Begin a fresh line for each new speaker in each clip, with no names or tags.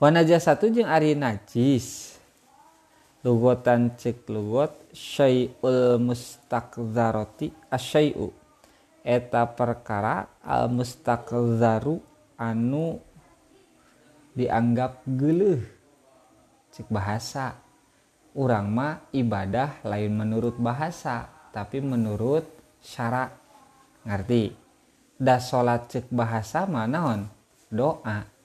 Wanaja satu jeung ari najis. Lugotan cek lugot syai'ul mustakzaroti asyai'u. Eta perkara al mustakzaru anu dianggap geluh cek bahasa. Urang mah ibadah lain menurut bahasa tapi menurut syarat ngerti? Da salat cek bahasa manaon doa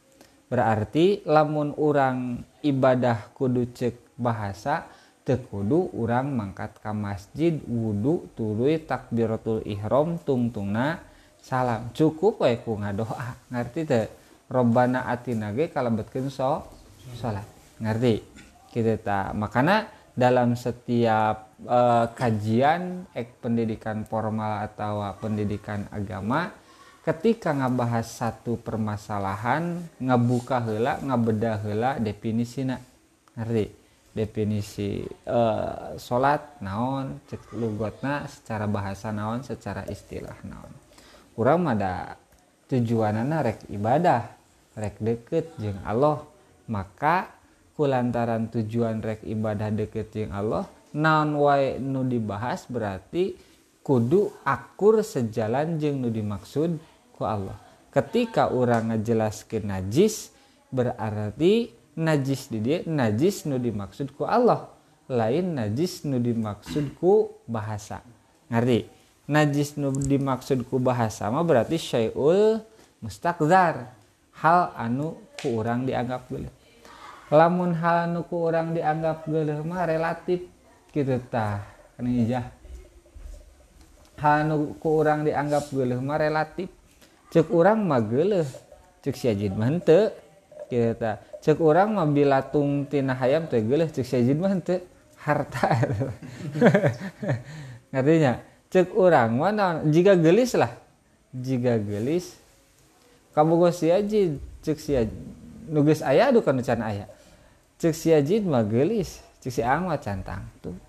berarti lamun orang ibadah kudu cek bahasa tekudu orang mangkat ke masjid wudhu tuluy takbiratul ihram tungtungna salam. Cukup wae ku ngadoa. Ngerti teh robbana atina ge kalebetkeun so salat ngerti? Kita ta. Makana dalam setiap uh, kajian ek pendidikan formal atau pendidikan agama ketika ngabahas satu permasalahan ngabuka hela ngabeda hela definisina ngerti? Definisi uh, salat naon cek lugotna secara bahasa naon secara istilah naon. Kurang ada tujuanana rek ibadah rek deket jeng Allah. Maka kulantaran tujuan rek ibadah deket jeng Allah naon wae nu dibahas berarti kudu akur sejalan jeng nu dimaksud ku Allah. Ketika orang ngejelaskan najis berarti najis di dia najis nu dimaksudku Allah. Lain najis nu dimaksudku bahasa. Ngerti? Najis nu dimaksudku bahasa mah berarti syai'ul mustakzar hal anu ku orang dianggap geuleuh lamun hal anu ku orang dianggap geuleuh mah relatif gitu tah ijah hal anu ku orang dianggap geuleuh mah relatif cek orang mah geuleuh cek si ajin mah henteu kita cek orang mah bilatung tina hayam teh cek sajid mah teu harta. Ngertinya cek orang mah jika gelis lah. Jika gelis kabogo si ajid cek si nugas ayah adu kan can ayah cek si ajid mah gelis cek si ang mah cantang tuh.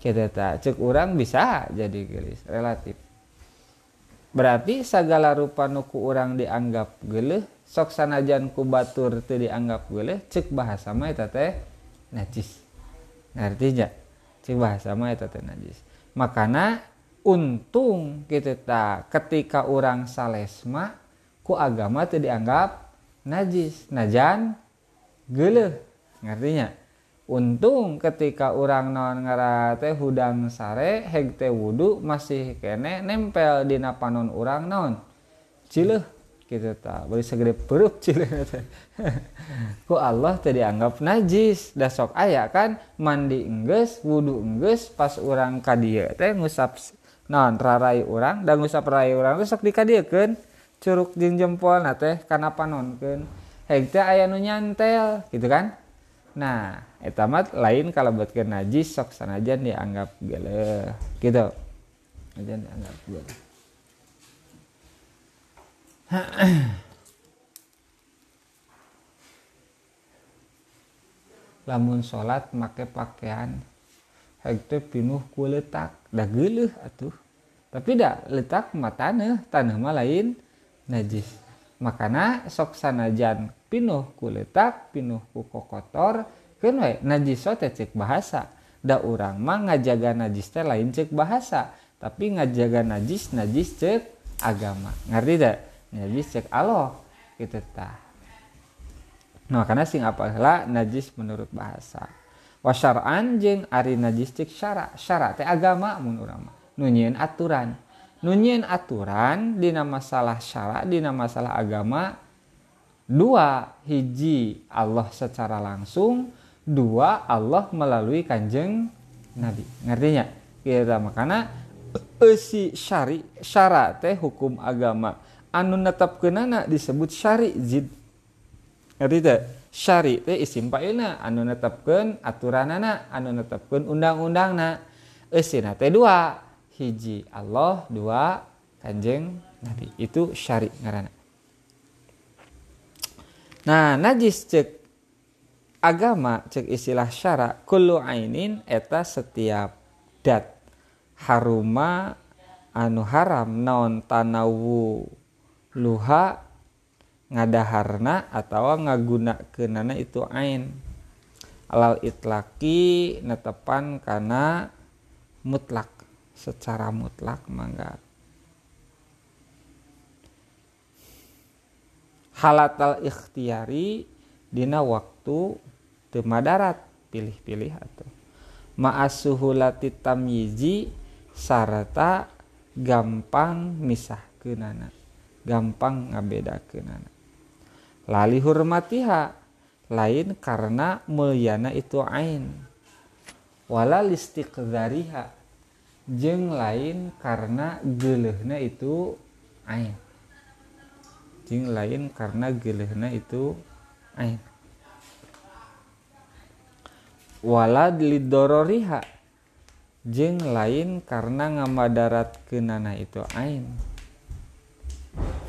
Kita tak cek orang bisa jadi gelis relatif berarti segala rupa nuku orang dianggap geuleuh sok sanajan ku batur teu dianggap boleh cek bahasa mah eta teh najis. Artinya cek bahasa mah eta teh najis. Makana untung kita tak ketika orang salesma ku agama teu dianggap najis. Najan geuleuh ngartinya untung ketika orang non ngara teh hudang sare heg teh wudu masih kene nempel di napanon orang non cileh gitu tak beri segede perut cilik ku Allah tadi anggap najis. Dasok ayah kan mandi engges wudhu engges pas orang kadia teh ngusap non rarai orang dan ngusap rarai orang terus sok dikadiekeun. Curug jeung jempol nah teh kana panonkeun. Heg teh nu nyantel gitu kan? Nah eta mah lain kalau buatkeun najis sok sanajan dianggap geuleuh gitu. Sanajan dianggap geuleuh lamun salat make pakaian hekte pinuh ku letak. Dah geuleuh atuh. Tapi dah letak mah tanah tanah mah lain najis. Makana sok sanajan pinuh ku letak pinuh ku kokotor we najis teh cek bahasa. Da urang mah ngajaga najis teh lain cek bahasa tapi ngajaga najis najis cek agama. Ngerti tak najis cek Allah gitu tah. Nah karena sing apalah najis menurut bahasa. Wasyar'an jeng ari najis cek syara. Syara teh agama mun urang mah. Nunyeun aturan. Nunyeun aturan dina masalah syara dina masalah agama dua hiji Allah secara langsung dua Allah melalui kanjeng Nabi. Ngertinya? Kita makana si syari syarat teh hukum agama. Anu netapkeunana disebut syari zid. Ngerti teh syari teh isim fa'ilna. Anu netapkeun aturanana anu netapkeun undang-undangna. Eusina teh dua. Hiji Allah dua kanjeng Nabi. Itu syari ngaranna. Nah najis cek agama cek istilah syara kullu ainin eta setiap dat. Haruma anu haram naon tanawu luha ngadaharna atau ngaguna kenana itu ain. Alal itlaki netepan karena mutlak secara mutlak mangga. Halatal ikhtiari dina waktu temadarat pilih-pilih atau ma'asuhulati tamyizi sarata gampang misah kenana gampang ngabeda kenana lali hurmatiha lain karena mulyana itu ain. Wala listiqdariha jeng lain karena gelehna itu ain. Jeng lain karena gelehna itu ain wala lidororiha. Jeng lain karena ngamadarat kenana itu ain.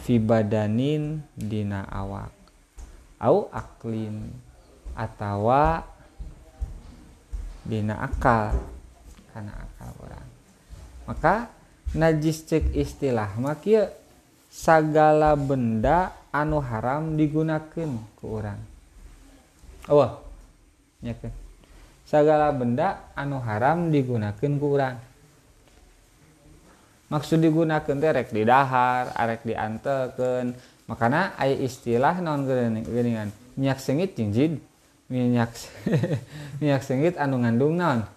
Fibadanin dina awak. Au aklin atawa dina akal. Karena akal orang. Maka najis cek istilah makia sagala benda anu haram digunakan ke orang oh ya kan segala benda anu haram digunakan kurang maksud digunakan terek di dahar arek dianteken makanya aya istilah non geningan minyak sengit jinjid minyak minyak sengit anu ngandung non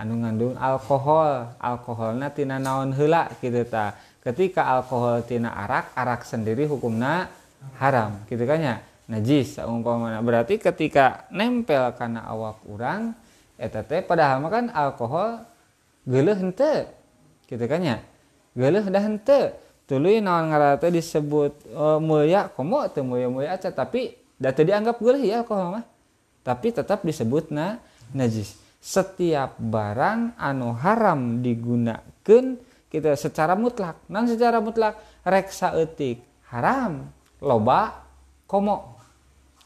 anu ngandung alkohol. Alkoholna tina naon hela gitu ta. Ketika alkohol tina arak arak sendiri hukumna haram gitu kan ya najis umpamana berarti ketika nempel karena awak orang eta teh padahal kan alkohol geuleuh henteu gitu kan ya? Geuleuh dah henteu. Tuluy naon ngaranna disebut uh, mulia komo teu mulia-mulia aja tapi da teu dianggap geuleuh ya alkohol mah. Tapi tetap disebutna najis. Setiap barang anu haram digunakan kita secara mutlak. Non secara mutlak reksa etik haram loba komo.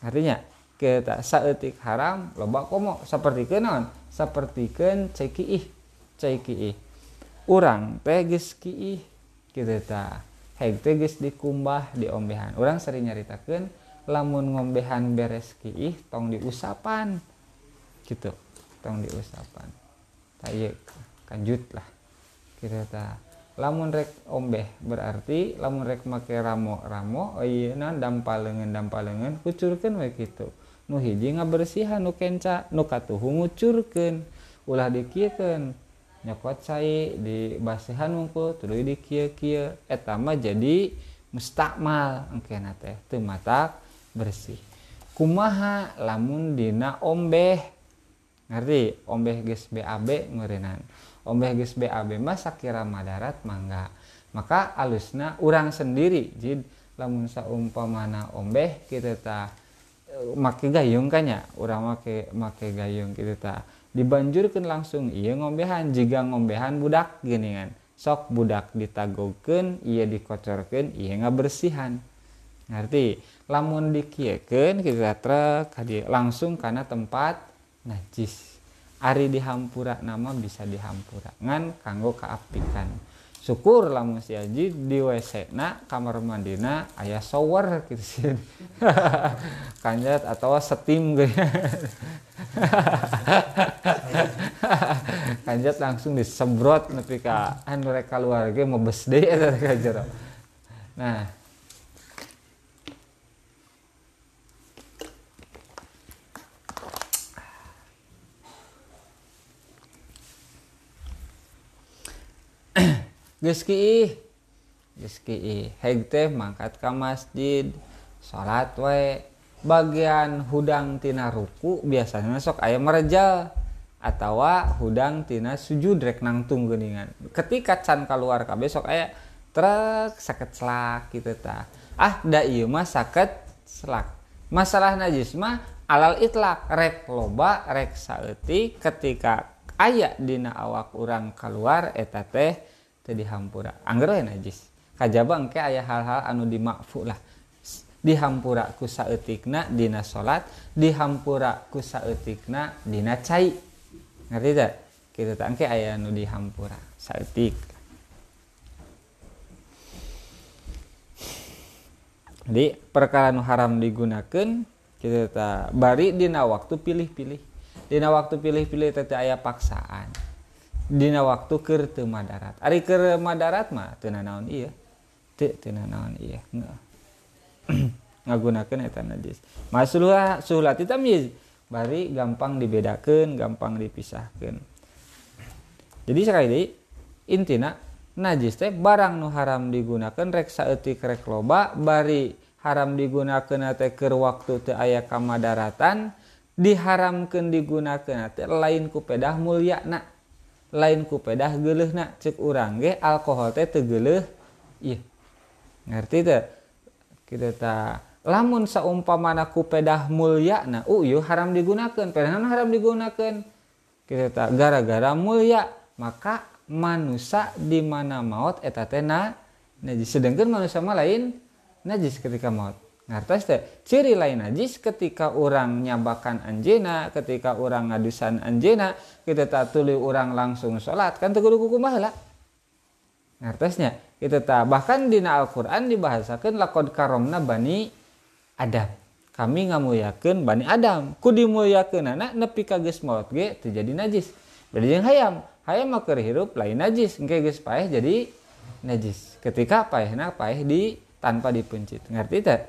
Artinya kita saetik haram loba komo. Seperti kenon seperti ken cekiih cekiih orang teh geus kiih kita ta. Geus dikumbah diombehan. Orang sering nyaritakeun lamun ngombehan beres kiih tong diusapan. Gitu tong diusapan. Taye kanjut lah kita ta. Lamun rek ombeh berarti lamun rek make ramo ramo oh iya nah dampalengan kucurkan we gitu nu hiji ngabersihan nu kenca nu katuhu ngucurkeun ulah dikieukeun nyokot cai di basihan wungkul tuluy di kieu kieu etama jadi mustakmal. Engkena teh teu matak bersih. Kumaha lamun dina ombeh? Ngerti? Ombeh geus BAB ngeurenan. Ombeh geus BAB mah sakira madarat mangga. Maka alusna urang sendiri jid. Lamun saumpamana ombeh kita tah make gayung kan ya? Urang make make gayung kita ta. Dibanjurkan langsung iya ngombehan. Jika ngombehan budak gini kan. Sok budak ditagoken iya dikocorkan iya nggak bersihan ngerti? Lamun dikiekan kita truk langsung karena tempat najis. Ari dihampura nama bisa dihampura. Ngan kanggo keapikan syukur lamun si Aji di WC na kamar mandina ayah shower gitu sih. Kanjat atau setim gitu. Kanjat langsung disemprot nepi ka anu rek keluarga mau besde eta nah geus kiih geus kiih heg teh mangkat ka masjid salat we bagian hudang tina ruku biasanya sok aya merejal atau hudang tina sujud rek nangtung geuningan. Ketika can keluar kabeh sok aya trek sakit selak gitu ta ah da ieu mah sakit selak. Masalah najis mah alal itlak rek loba rek saeutik. Ketika aya dina awak orang keluar eta teh dihampura. Angger najis kajaba engke aya hal-hal anu dimakfu lah. Dihampura ku saeutikna dina salat dihampura ku saeutikna dina cai. Ngerti tak? Kita tak engke aya anu dihampura saeutik. Jadi perkara nu haram digunakan kita ta bari dina waktu pilih-pilih. Dina waktu pilih-pilih teh aya paksaan Dina waktu ke teu madarat. Ari ke Madarat mah tena naon iya tena naon iya ngagunakan eta najis. Masluha suhlat tamyiz bari gampang dibedakan gampang dipisahkan jadi sekali intina najis teh barang nu haram digunakan rek saeutik rek loba bari haram digunakan teh keur waktu teu aya kamadaratan diharamkeun digunakan teh lain ku pedah mulyana. Lain ku pedah geuleuh nak cek urang ge alkohol teh teu geuleuh iya ngerti teh? Kita tak lamun saumpamana ku pedah mulia nah uh yuk haram digunakan pedah haram digunakan kita tak gara-gara mulia maka manusia di mana maut eta tena najis. Sedangkan manusia lain najis ketika maut ngartos teh? Ciri lain najis ketika orang nyabakan anjena ketika orang ngadusan anjena kita tak tuli orang langsung sholat kan tegudu kuku lah. Ngartosnya kita tak bahkan di Al-Quran dibahasakan lakod karomna bani Adam. Kami yakin Bani Adam. Ku dimuliakeun anak nepi ka geus maut ge terjadi najis. Beda jeung hayam. Hayam mah hirup lain najis. Engke geus paeh jadi najis. Ketika paehna paeh di tanpa dipencit ngerti teh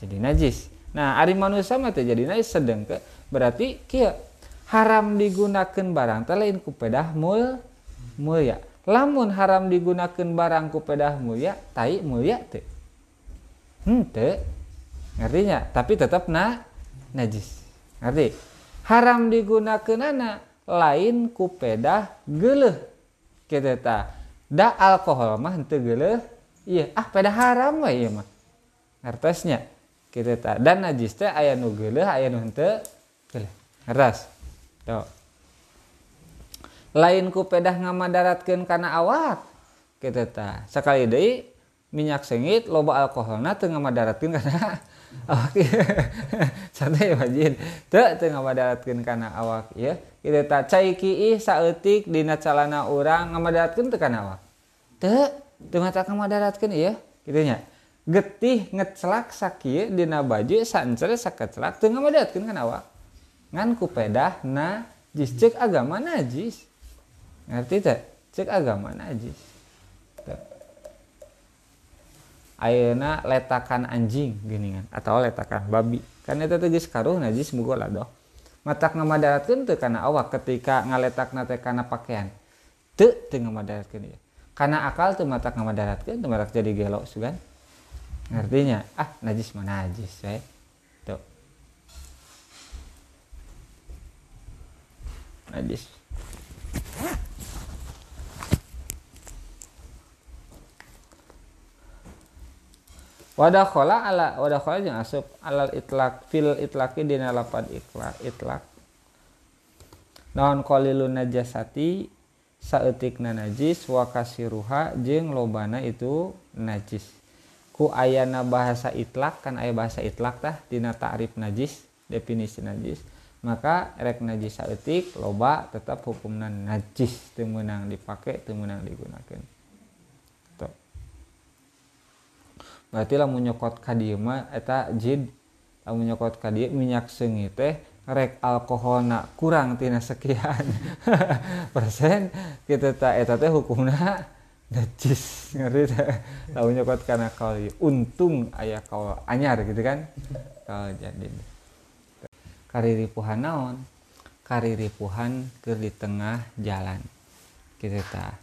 jadi najis. Nah ari manusia mah teh jadi najis sedeng ke berarti kieu haram digunakan barang teh lain ku pedah mul mulia. Lamun haram digunakan barang ku pedah mulia tai mulia teh. Henteu ngertinya tapi tetap na najis. Ngerti? Haram digunakan anak lain kupedah geleh. Kita ta da alkohol mah henteu geleh. Iya ah pedah haram mah iya mah. Ngertesnya gitu ta dan najis teh aya nu geuleuh aya nu henteu. Geuleuh. Ngeras. Do lain ku pedah ngamadaratkeun kana awak. Gitu ta sakali deui minyak sengit loba alkoholna teu ngamadaratkeun kana awak. Santai wajin. Teu teu ngamadaratkeun kana awak ya gitu ta cai kiih saeutik dina calana urang ngamadaratkeun teu kana awak. Teu teu mata ngamadaratkeun ieu. Ya. gitu nya? Getih ngecelak sakieu dina baju sancer sakecelak teu ngamadaratkeun kana awak. Ngan ku pedah na jis cek agama najis. Ngerti tak? Cek agama najis. Ayeuna letakan anjing geningan atau letakan babi kan itu tuh karuh najis mugo lah doh matak ngamadaratkeun teu kana awak ketika ngaletak nate kana pakaian teu teu ngamadaratkeun ieu karena akal tuh matak ngamadaratkeun teu matak jadi gelo sugan artinya ah najis mana najis we. Tuh. Najis. Wadah kola ala wadah kola yang asup alal itlak fil itlaki dina lapan itlak itlak naon qalilun najasati? Saeutikna najis wa kasiruha lobana itu najis ku ayana bahasa itlak kan aya bahasa itlak tah dina ta'rif najis definisi najis. Maka rek najis saeutik loba tetap hukumna najis teu meunang dipake teu meunang digunakeun. Berarti lamun nyokot ka dieu mah eta jid lamun nyokot ka dieu minyak seungi teh rek alkoholna kurang tina sekian persen kita tak eta teh hukumna najis ngerti lamun nyokot kana kali untung aya kau anyar gitu kan? Kalau jadi. Kariripuhan naon? Kariripuhan ke di tengah jalan. Kita tak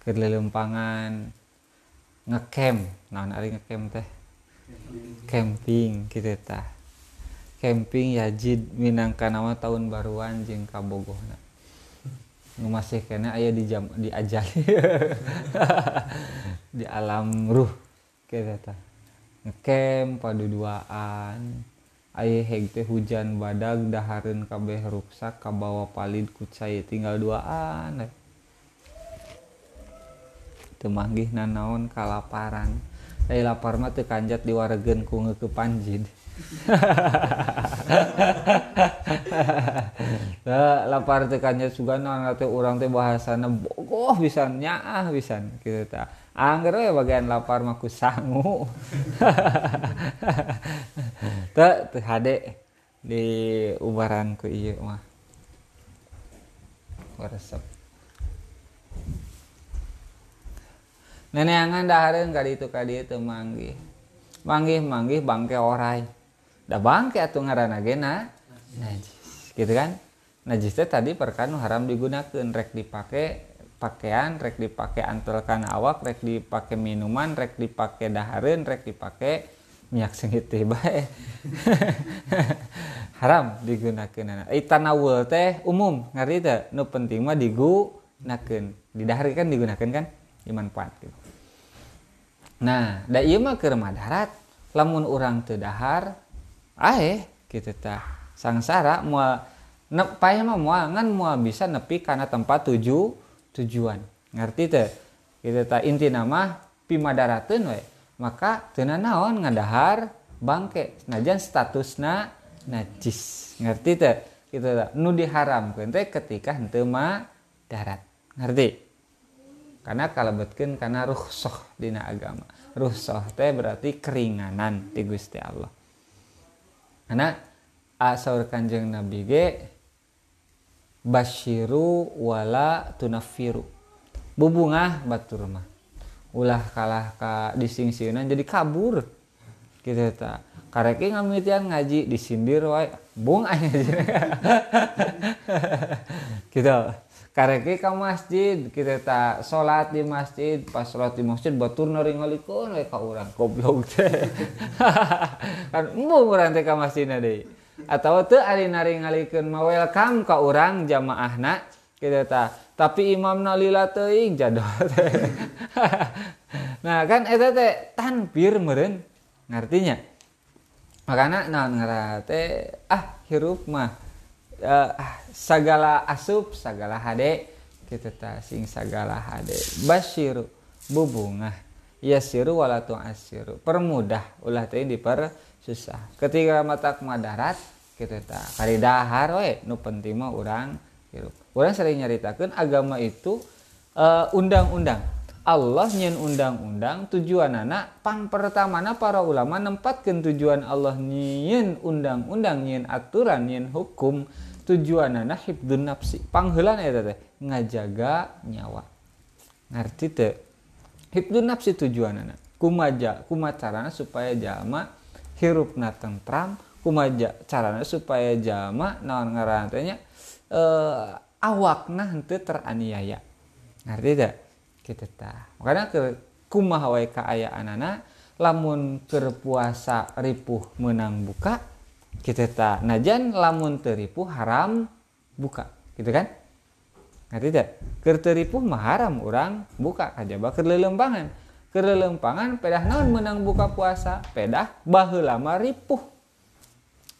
ke lempangan ngecamp. Naon ari ngecamp teh? Camping gitu tah camping yajid minangka nama tahun baruan jeung kabogohna nu masih kena aya di jam di ajal. Di alam ruh gitu tah ngecamp paduduaan. Aya heg teh hujan badag dahareun kabeh ruksak kabawa palid ku tinggal duaan. Temanggih nanaon kalaparan. Dari lapar mah kanjat diwaregen ku ngeuke panjid lapar teu kanjat sugana teh urang teh bahasana bogo poh bisa nyaah bisa gitu ta. Angger we bagian lapar mah ku sangu. Teu teu hade di ubaran ku ieu mah. Resep neneangan dahareun ka ditu ka dieu teu manggih. Manggih manggih bangke orai da bangke atuh ngaranna ge na najis gitu kan? Najis tadi perkanu haram digunakan rek dipakai pakaian rek dipakai antelkan awak rek dipakai minuman rek dipakai dahareun rek dipakai minyak sengit bae. Haram digunakan itanawul teh umum ngerti teh nu penting mah digunakan di dahar kan digunakan kan? Dimanfaat gitu. Nah da ieu mah keur darat lamun urang teu dahar ae gitu tah sangsara moal payah mah mua ngan mua bisa nepi karena tempat tuju tujuan. Ngerti teh gitu tak inti nama pimadarateun we. Maka tena naon ngadahar bangke? Najan statusna najis. Ngerti teh gitu tak nu diharamkeun teh ketika henteu mah darat. Ngerti? Karena kalebetkeun karena ruhsoh dina agama. Ruhsoh teh berarti keringanan di Gusti Allah karena asal kanjeng Nabi ge basyiru wala tunafiru bubungah batur mah ulah kalah ka disingsiunan jadi kabur. Gitu ta. Kareki ngamitian ngaji disindir wae bung aja. Gitu kareki ke masjid kita tak sholat di masjid. Pas sholat di masjid batur naringalikeun we ka urang goblok teh. Kan embung urang teh ka masjidna atau tuh ari naringalikeun ma welcome ka urang jamaahna. Kitu ta tapi imam nalila teuing jadol nah kan eta teh tanbir meureun ngartinya. Makana naon ngaran ah hirup mah uh, sagala asup sagala hade kita ta sing sagala hade. Basyiru bubungah. Yasiru walatu asiru permudah ulah teh diper susah ketika mata madarat kita tak kari dahar we. Nu penting mah orang hirup. Orang sering nyaritakan agama itu uh, undang-undang Allah nyen undang-undang tujuan anak pang pertamana para ulama nempatkan tujuan Allah nyen undang-undang nyen aturan nyen hukum tujuan anak hibdun nafsi. Panghelan ya teh ngajaga nyawa. Ngerti teh? Hibdun nafsi tujuan anak. Kumaja kumacarana supaya jalma hirupna tentram kumaja caranya supaya jama naon ngarantenya eh, awakna henteu teraniaya. Ngerti tidak kita tah makanya ke kumaha wae kaayaan lamun keur puasa ripuh menang buka kita tak. Najan lamun teripuh haram buka gitu kan? Ngerti tidak keur teripuh mah haram orang buka aja bakal lelembangan kerelempangan pedah naon menang buka puasa? Pedah bahu lama ripuh.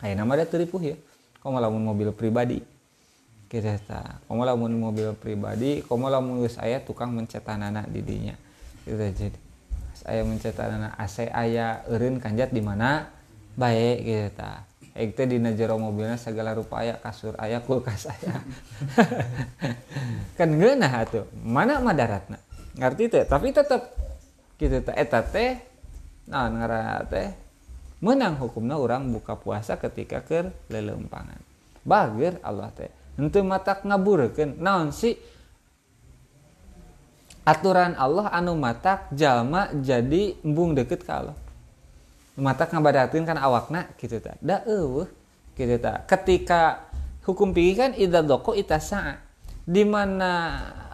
Kayak nama dia teripuh ya. Kamu lamun mobil pribadi kita ta. Kamu lamun mobil pribadi kamu lamun geus aya tukang mencetan anak didinya kita jadi saya mencetan anak AC aya eureun kanjat di mana? Baik kita ta. Ek di najero mobilnya segala rupa aya kasur aya kulkas aya. Kan ngeunah atuh. Mana madaratna? Ngerti teh? Tapi tetap gitu teh eta teh nah ngara teh? Menang hukumnya orang buka puasa ketika ke lelempangan bager Allah teh henteu matak ngaburekeun naon sih? Aturan Allah anu matak jalma jadi embung deket ka Allah. Matak ngabadatin kan awakna gitu ta. Da eueuh gitu ta. Ketika hukum pikir kan idza doko itasa di mana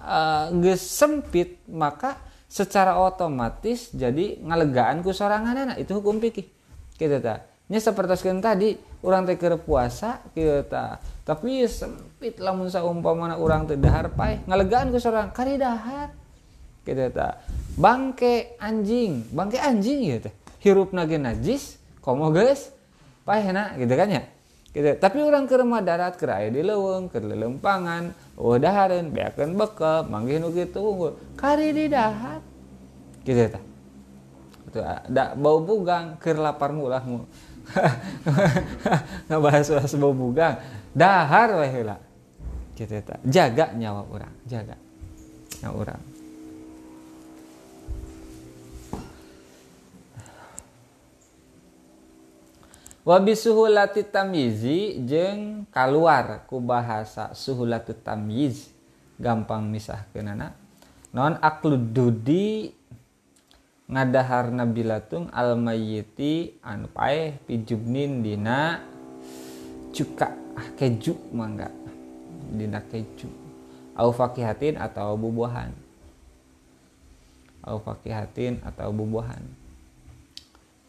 uh, sempit maka secara otomatis jadi ngalegaan ku sorangan anak itu hukum pikir kita tak nya seperti tadi orang teh puasa kita tapi sempit lamun saumpamana orang teh dahar pae ngalegaan ku sorang kari dahar. Kita tak bangke anjing. Bangke anjing? Ya teh. Hirup nage najis komo guys pae na. Gitu kan ya. Gitu. tapi orang ke rumah darat ke di leweng ke lelempangan oh dahareun beakeun bekel manggih nu kitu kari di dahat gitu ta. Itu ada bau bugang ker lapar mulah mu ngebahas bahas bau bugang. Dahar wae heula gitu ta jaga nyawa orang jaga na orang. Wabi suhulati tamyizi jeng keluar ku bahasa suhulatu tamyiz gampang misah kenana non aklududi ngadahar nabilatung al mayyiti anu pijubnin dina cuka ah, keju mangga dina keju. Au fakihatin atau bubuahan au fakihatin atau bubuahan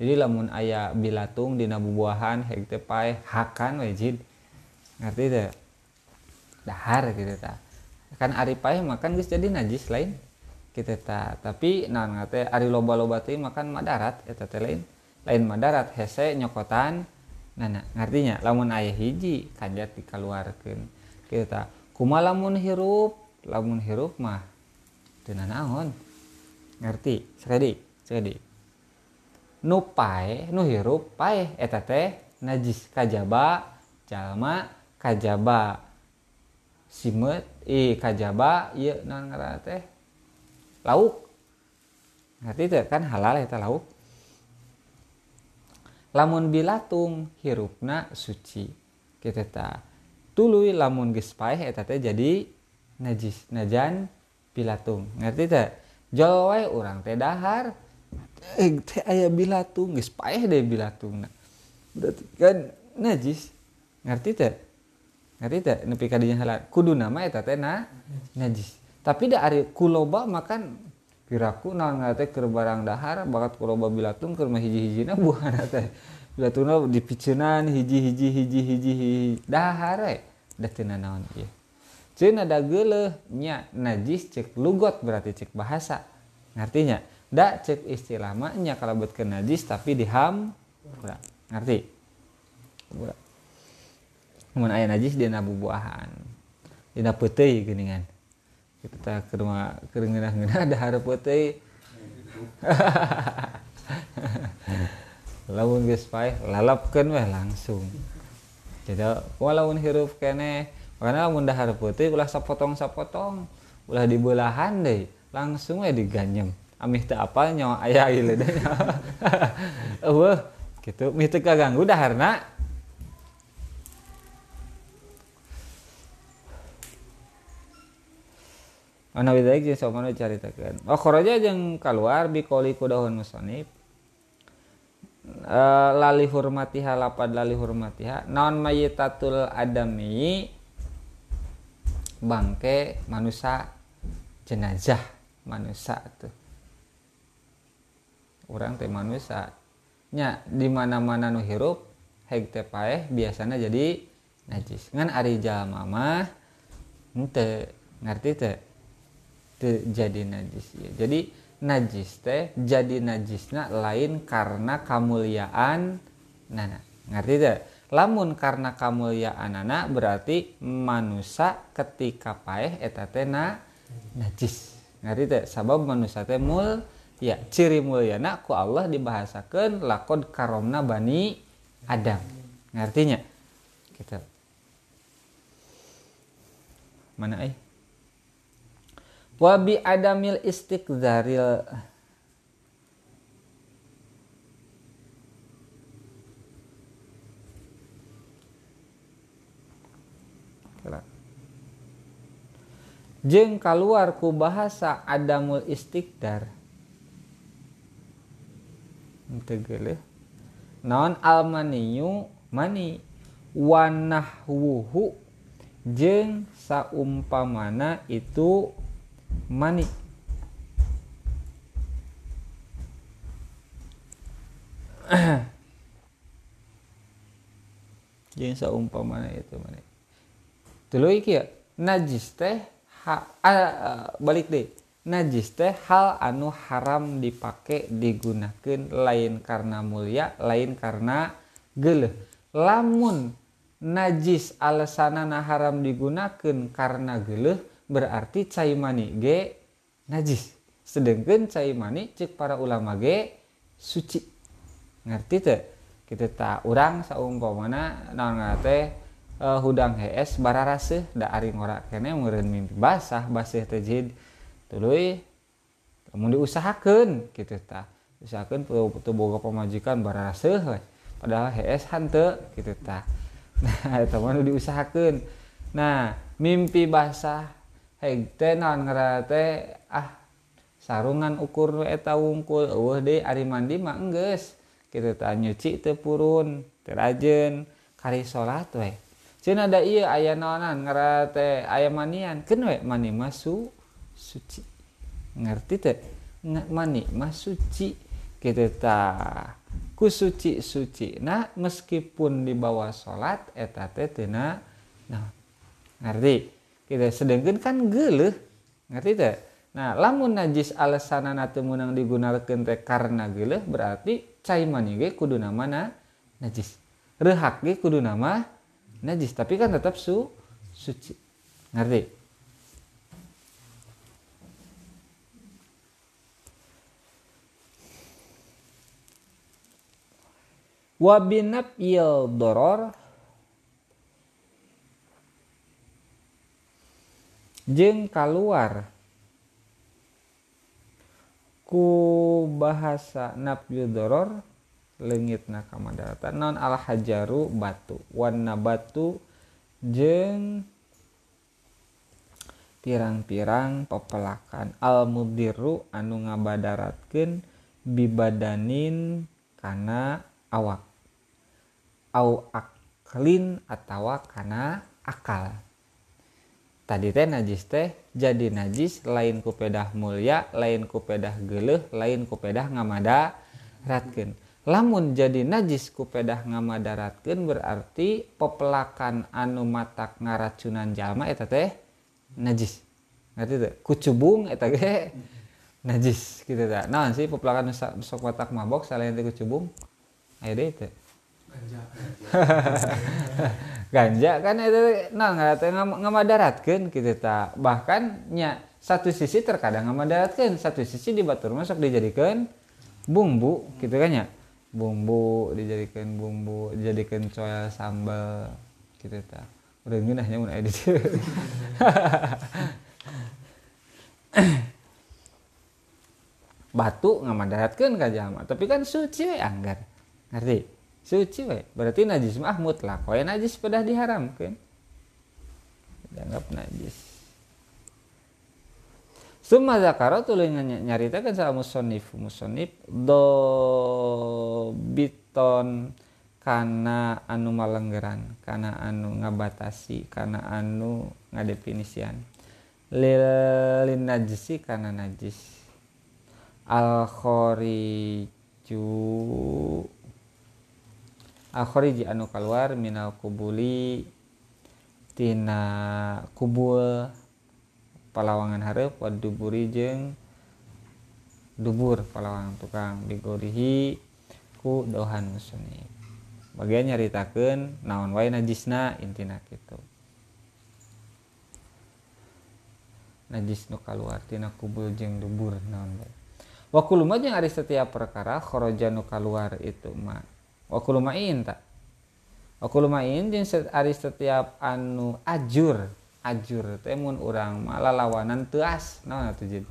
jadi lamun ayah bilatung dina bubuahan hek teh pae hakan wajib ngerti teh? Dahar gitu ta kan ari pae makan geus jadi najis lain kita ta. Tapi nah ngate ari loba-loba teh makan madarat eta teh lain. Lain madarat hese nyokotan. Nana ngartinya lamun ayah hiji kanjat dikaluarkeun. Kita ta. Kuma lamun hirup? Lamun hirup mah teu naon? Ngerti? Sekali sekali nu pae nu hirup pae eta teh najis kajaba jalma kajaba simet i kajaba ieu naon ngaranna teh? Lauk. Ngerti teh kan? Halal eta lauk. Lamun bilatung hirupna suci. Kita ta tuluy lamun geus paeh eta teh jadi najis najan bilatung. Ngerti teh? Jol wae urang teh dahar eh teh ayah bilatung geus paeh deh bilatung berarti kan najis. Ngerti teh? Ngerti teh? Nepi ka dinya halal kudu nama eta teh na najis tapi da ari kuloba makan piraku naon teh keur barang dahar bakat kuloba bilatung keur hiji-hijina buahna teh. Bilatungna dipiceunan hiji-hiji hiji-hiji dahar we da teu naon ieu Cina ada geuleuh nya najis cek lugot berarti cek bahasa. Ngartinya dak cek istilah maknya kalau buat ke najis tapi diham. Kurang ngerti? Kurang namun ayah najis dia nabu buahan dia putih geningan kita tak ke rumah kerengenah ngenah ada harap lawan geus pae lalapkeun weh langsung. Jadi walaupun hirup kene. Karena lamun dahar putih ulah sapotong sapotong. Ulah dibelahan deh langsung we diganyem. Amih teu apal nyawa aya ieu deh eueuh gitu mih teu kaganggu daharna Ana widaik jeung somana caritakeun. Oh kharaja jeung kaluar biqoli ku daun musannif. E, lali hurmatiha lapad lali hurmatiha. Naon mayitatul adami? Bangke manusia jenazah manusia tuh. Orang teh manusia. Nya di mana mana nu hirup heg teh paeh biasanya jadi najis. Ngan ari jalma mah ente ngerti teh te jadi najis ya. jadi najis teh jadi najisnya lain karena kemuliaan nana. Ngerti teh? Lamun karena kemuliaan anak berarti manusia ketika paeh eta teh na najis. Ngerti teh? Sabab manusia teh mul ya ciri mulyana ku Allah dibahasakan lakon karomna bani Adam. Ngartinya kita mana eh wabi adamil istiqzaril jeng keluar ku bahasa adamul istiqdar. Tegele naon almaniyu? Mani. Wanahwuhu. Jeng saumpamana itu mani jeng saumpamana itu mani tuluy kieu najis teh ha, uh, balik deh. Najis teh hal anu haram dipakai digunakan lain karena mulia lain karena geleh. Lamun najis alasanana haram digunakan karena geleh berarti cai mani ge najis. Sedangkan cai mani cek para ulama ge suci. Ngerti teh? Kita tak orang saumpamana naon teh uh, hudang hes bararase da ari ngorak kene meureun mimpi basah basih teh tuluy mau diusahakan gitu ta. Usahakan tuh boga pemajikan baraseuh padahal HS hante gitu ta. Nah itu mah nah mimpi basah hegte nangera teh ah sarungan ukur eta wungkul uh deui ari mandi mah enggeus. Kitu tah nyuci teu purun teu rajeun kari salat we. Cenah da ieu aya naonan ngarate aya manian. Keun we mani mah su suci. Ngerti teh mani mah suci. Gitu ta ku suci suci. Nah meskipun di bawah salat eta teh teu ngerti? Kita sedangkan kan geleh ngerti teh? Nah lamun najis alasan teu menang digunakan teh karena geleh berarti cai mani kudu nama na najis. Rehak ge kudu nama najis tapi kan tetap su suci. Ngerti? Wabinap il doror jeng keluar ku bahasa nafyudoror legit na kamadata non al hajaru batu. Warna batu jeng pirang-pirang pepelakan. Almudiru anu ngabadaratkeun bibadanin kana awak. Au aklin atawa kana akal. Tadi teh najis teh jadi najis lain kupedah mulia lain kupedah geleh lain kupedah ngamada ratkeun lamun jadi najis kupedah ngamadaratkeun berarti pepelakan anu matak ngaracunan jalma eta teh najis. Ngerti teh? Kucubung eta ge najis gitu teh. Nah sih pepelakan sok matak mabok selain teh kucubung? Aya deui teh ganja. Kan itu nah ngarate ngamadaratkeun gitu teh bahkan nya satu sisi terkadang ngamadaratkeun satu sisi di batur masuk dijadikan bumbu gitu kan ya bumbu dijadikan bumbu dijadikan coel sambal gitu ta. Udah ngeunahnya mun edit batu ngamadaratkeun ka jalma tapi kan suci anggar ngerti suci we. Berarti najis mah mutlak we najis pada diharamkeun. Dianggap najis. Summa zakara tuluy nyaritakeun sa musannif. Musannif do biton kana anu malenggeran kana anu ngabatasi kana anu ngadefinisian. Lil lin najisi kana najis. Al khoriju al khoriji anu keluar minal kubuli tina kubul palawangan harap waduburi jeng dubur palawangan tukang digorihi ku dohan musuni bagian nyaritakan naon wae najisna intina gitu najis nu kaluar tina kubul jeng dubur naon wae. Wakuluma jeung ari setiap perkara kharaja nu kaluar itu mah wakuluma inta wakuluma in jeung ari setiap anu ajur. Ajur temun orang malah lawanan teas itu jadi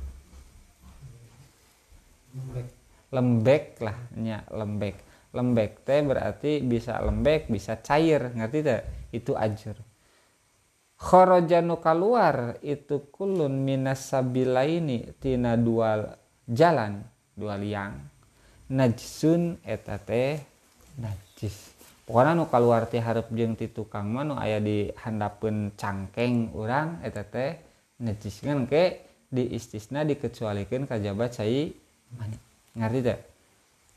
lembek. lembek lah nya lembek. Lembek teh berarti bisa lembek bisa cair. Ngerti tidak itu ajur. Khorojanu keluar itu kulun minas ini tina dua jalan dua liang. Najsun eta teh najis. Pokoknya nu keluar ti harap jeng ti tukang mah nu aya di handapun cangkeng orang eta teh najiskan ke di istisna dikecualikan kajabat cai mani. Ngerti teh?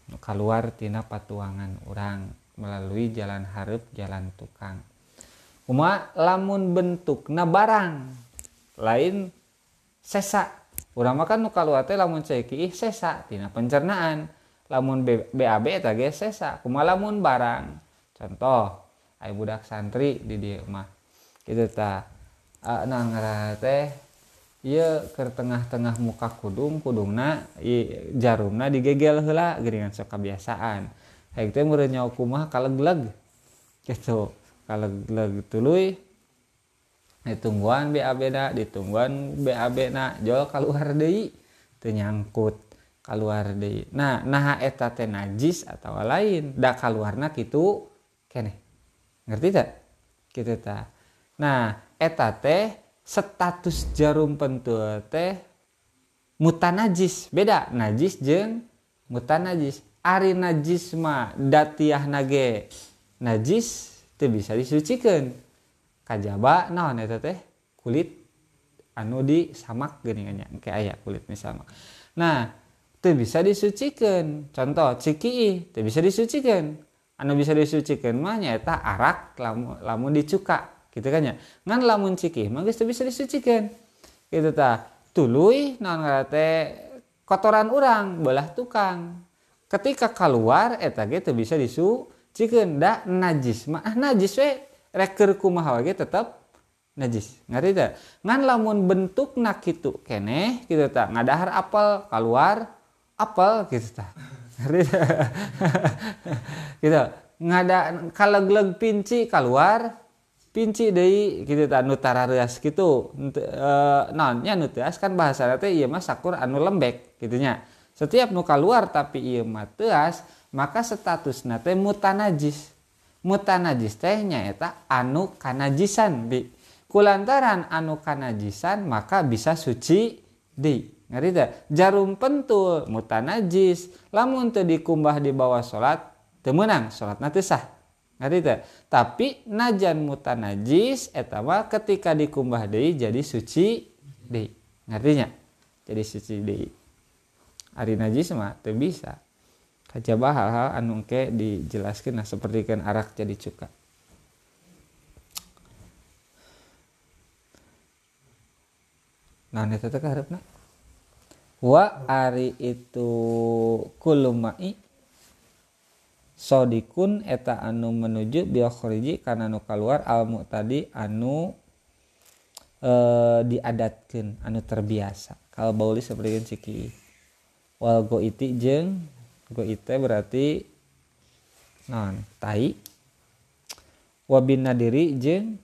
Nu keluar tina patuangan orang melalui jalan harap jalan tukang. Uma lamun bentuk na barang lain sesa. Urang makan nu keluar lamun ceki sesa tina pencernaan lamun BAB eta ge sesa kumaha lamun barang? Contoh ayo budak santri di dia mah. Gitu ta. Nah ngara teh iya ke tengah-tengah muka kudung kudungna jarumna digegel heula geuningan sok kebiasaan hayang teh meureun nyawa kumaha kalegleg. Gitu kalegleg tuluy ditungguan BAB na ditungguan BAB na jual keluar deui teu nyangkut keluar deui nah nah eta najis atau lain da keluarna kitu kene ngerti tak? Gitu ta. Nah eta teh status jarum pentul teh mutan najis. Beda najis jeng mutan najis. Ari najis mah datiah nage najis teu bisa disucikan. Kajaba naon eta teh? Kulit anu di samak geuningannya kayak aya kulit samak nah teu bisa disucikan. Contoh ciki teu bisa disucikan. Anu bisa disucikan mah nyaeta arak lamun lamun dicuka. Gitu kan ya? Ngan lamun ciki mah geus bisa disucikan. Gitu ta. Tuluy naon teh kotoran orang belah tukang. Ketika keluar eta ge teu bisa disucikeun da najis mah. Ah, najis we. Reker kumaha ge tetap najis. Ngerti tak ngan lamun bentuk nak gitu kene gitu tak ngadahar apel keluar apel gitu tak gitu. Ngada kalegleg pinci keluar pinci deui gitu tak nu tarareas gitu. E, naonnya nu kan bahasa teh ieu mah sakur anu lembek gitunya setiap nu keluar tapi ieu mah maka status teh mutanajis. Mutanajis teh nyaeta anu kanajisan bi. Kulantaran anu kanajisan maka bisa suci di ngerti tak? Jarum pentul mutanajis. Lamun teu dikumbah di bawah salat teu meunang salatna teu sah. Tak? Tapi najan mutanajis eta mah ketika dikumbah deui jadi suci deui. Ngertinya jadi suci deui. Ari najis mah teu bisa. Coba hal-hal anu ke dijelaskan nah seperti kan arak jadi cuka. Nah tetap harap nah wa ari itu kulumai sodikun eta anu menuju biokoriji karena anu keluar almu tadi anu e, diadatkan anu terbiasa. Kalau bauli seperti ciki wal iti jeng gue itu berarti non tai. Wabin nadiri jeng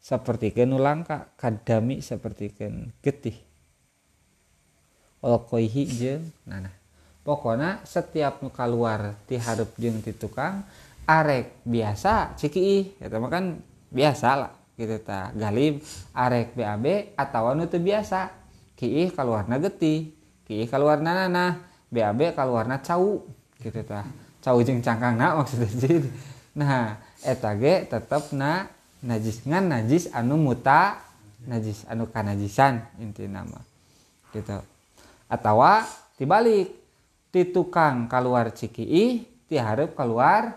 seperti nu langka kadami seperti ken getih koihi jeng nah. pokoknya setiap nu keluar ti harup jeng ti tukang arek biasa ciki ya mah kan biasa lah gitu ta. Galib arek BAB atau nu teu biasa. Kiih keluarna getih kiih keluarna nana BAB kalau warna cau gitu tah cau jeng cangkang nak maksudnya jadi nah eta ge tetep na najis ngan najis anu muta najis anu kanajisan inti nama. Gitu atau dibalik ti tukang keluar ciki ti harap keluar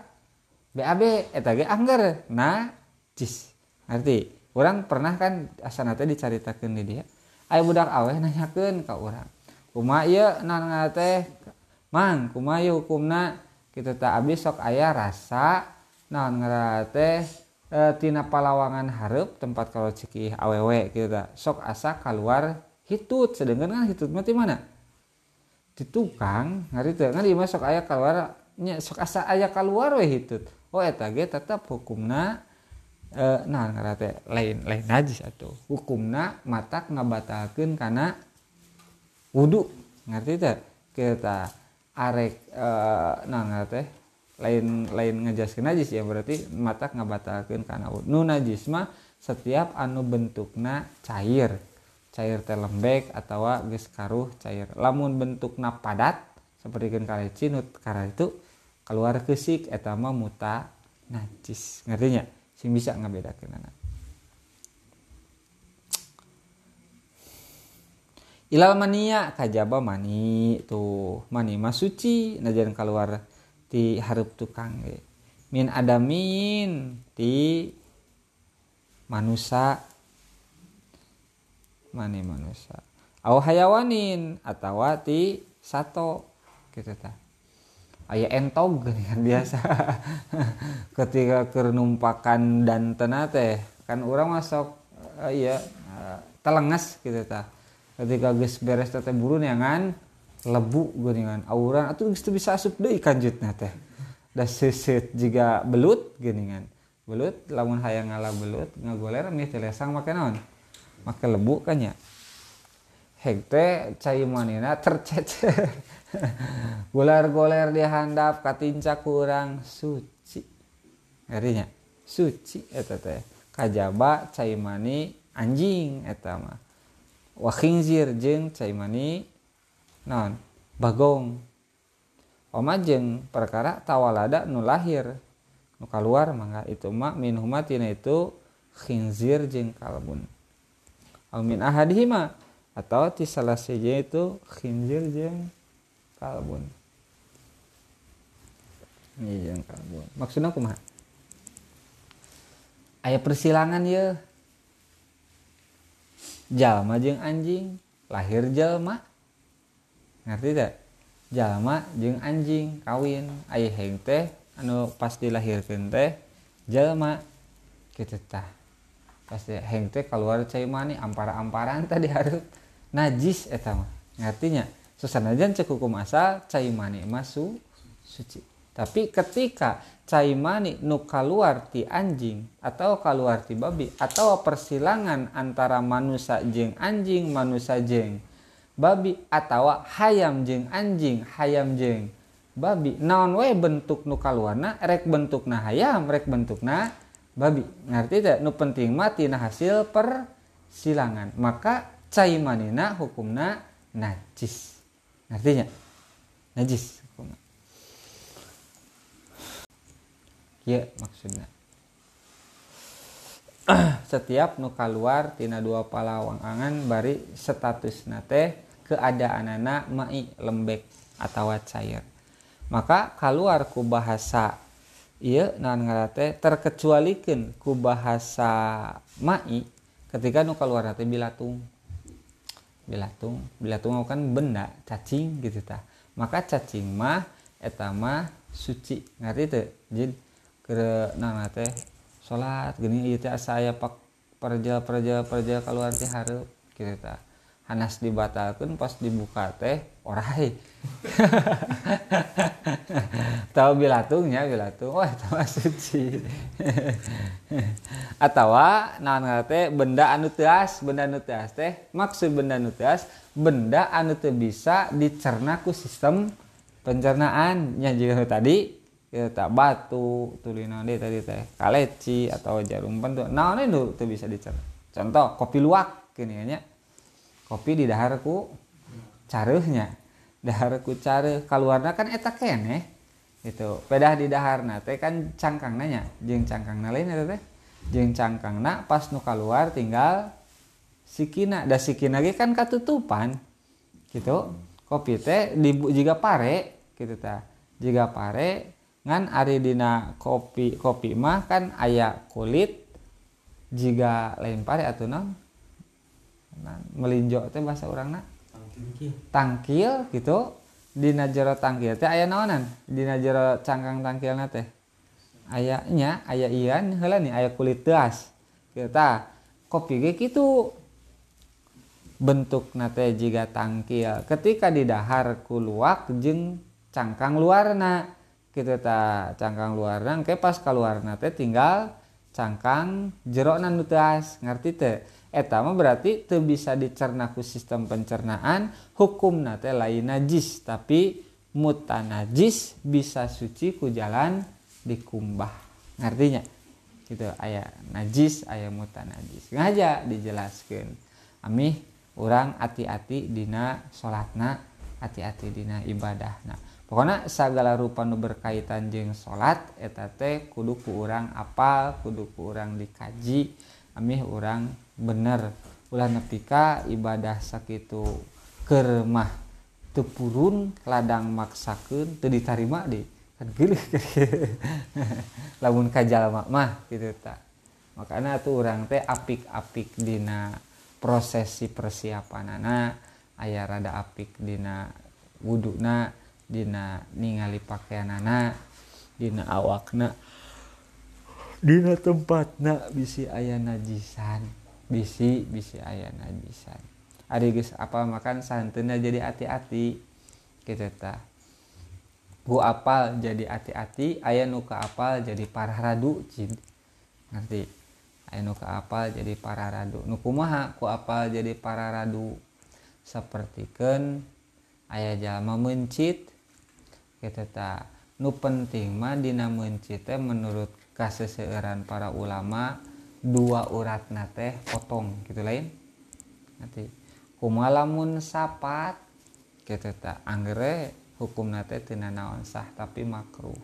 BAB eta ge angger. Najis ngerti orang pernah kan asal nanti diceritakan di dia ayo budak aweh nanyakan ke orang kuma iya nan teh mang kuma iya hukumna? Kita tak abis sok ayah rasa nan teh e, tina palawangan harap tempat kalau ciki awewe kita sok asa keluar hitut sedangkan kan hitut mati mana? Di tukang hari itu kan lima sok ayah keluar nya sok asa ayah keluar we hitut. Oh eta ge tetap hukumna e, nah teh lain lain najis atau hukumna matak ngabatalkeun karena wudhu ngerti tak kita arek uh, nah ngerti lain lain ngejaskan najis ya berarti mata ngabatalkan karena wudhu nu najis mah setiap anu bentukna cair cair telembek atau geus karuh cair. Lamun bentukna padat seperti kali cinut karena itu keluar kesik etama muta najis. Ngertinya sing bisa ngabedakeun anak. Ilal mania kajaba mani tuh. Mani mas suci najan keluar di harup tukang min adamin di manusia mani manusia. Au hayawanin atau ti sato gitu ta. Aya entog kan biasa. Ketika kernumpakan dan tenate kan orang masuk uh, iya uh, telengas gitu ta. Ketika geus beres teh burun yangan lebu geuningan auran atuh geus bisa asup deui kanjutna teh. Da seuseut jiga belut geuningan belut lamun hayang ngalah belut ngagoler mie telesang make naon make lebu kan ya hek teh cai manina tercecer goler-goler di handap katinca kurang suci. Artinya suci eta teh. Kajaba cai mani anjing eta mah. Wa jeung cai mani naon? Bagong. Oma jeung perkara tawalada nu lahir nu keluar mangga. Itu mak min humatina itu khinzir jeung kalbun au min ahadihima. Atau ti salah seja itu khinzir jeung kalbun. Ini jeung kalbun. Maksudnya kumaha? Aya persilangan ya jalma jeung anjing lahir jalma. Ngerti tak? Jalma jeung anjing kawin. Aya heng teh anu pas dilahirkan teh jelma gitu tah pas heng teh keluar cai mani ampara-amparan tadi harus najis eta mah. Ngartinya susanajan cek hukum asal cai mani masuk suci. Tapi ketika cai mani nu keluar ti anjing atau keluar ti babi atau persilangan antara manusia jeng anjing manusia jeng babi atau hayam jeng anjing hayam jeng babi naon wae bentuk nu kaluarna? Rek bentuk na hayam rek bentuk na babi. Ngerti tidak nu penting mati na hasil persilangan. Maka cai manina hukumna najis. Ngertinya najis hukumna. Ya maksudnya. Setiap nu keluar tina dua palawang angan bari status nate keadaan anak mai lembek atau cair. Maka keluar ku bahasa iya non ngarate terkecualikan ku bahasa mai ketika nu nanti bilatung. Bilatung bilatung kan benda cacing gitu ta maka cacing mah etama suci ngerti tuh jadi ke nana teh sholat gini itu saya pak perja perja perja keluar teh harus gitu ta hanas dibatalkan pas dibuka teh orai. Tahu bilatungnya bilatung. Wah tahu suci. Atau nah teh benda anu teas benda anu teas teh. Maksud benda anu teas benda anu teu bisa dicerna ku sistem pencernaan. Nya juga tadi ya tak batu tulina deh tadi teh kaleci atau jarum pentu nah ini tuh bisa dicerna? Contoh kopi luwak gini nya kopi di daharku caruhnya. Daharku care keluarnya kan eta kene itu pedah di daharna teh kan cangkang nanya jeng cangkang lain itu teh? Jeng cangkang na pas nu keluar tinggal sikina. Da sikina lagi kan katutupan gitu. Kopi teh di jika pare gitu ta. Jika pare ngan ari dina kopi kopi mah kan ayah kulit jika lain pare atau nang nah, melinjo teh bahasa orang nak tangkil gitu. Di najero tangkil teh ayah naonan? Di najero cangkang tangkil teh? Ayahnya ayah ian hela nih ayah kulit teas kita kopi ge gitu bentuk nate jika tangkil. Ketika di dahar kuluak jeng cangkang luarna. Kita ta cangkang luarna ke pas keluar nate tinggal cangkang jero nan ngerti teh eta mah berarti itu bisa dicerna ku sistem pencernaan hukum nate lain najis tapi muta najis bisa suci ku jalan dikumbah. Ngartinya? Gitu ayah najis ayah muta najis ngaja dijelaskan amih orang hati-hati dina salatna hati-hati dina ibadah nah pokoknya segala rupa nu berkaitan jeng salat eta teh kudu ku orang apal kudu ku orang dikaji. Amih orang bener. Ulah nepika ibadah sakitu kermah tepurun ladang maksakeun teu ditarima deh kan geulis lamun kajalma mah gitu tak makanya tuh orang teh apik-apik dina prosesi persiapanana aya rada apik dina wuduna dina ningali pakaianana dina awakna dina tempatna bisi ayah najisan. Bisi bisi ayah najisan ari geus apa makan santunnya jadi hati-hati. Gitu ta. Gu apal jadi hati-hati ayah nuka apal jadi parah radu cid. Ngerti? Aya nu apal jadi para radu nu kumaha ku apal jadi para radu sapertikeun aya jalma mencit. Kita tak nu penting mah dina mencit menurut kaseseueuran para ulama dua urat nate potong gitu lain. Nanti kumalamun sapat kita tak anggere hukum nate tina naon sah tapi makruh.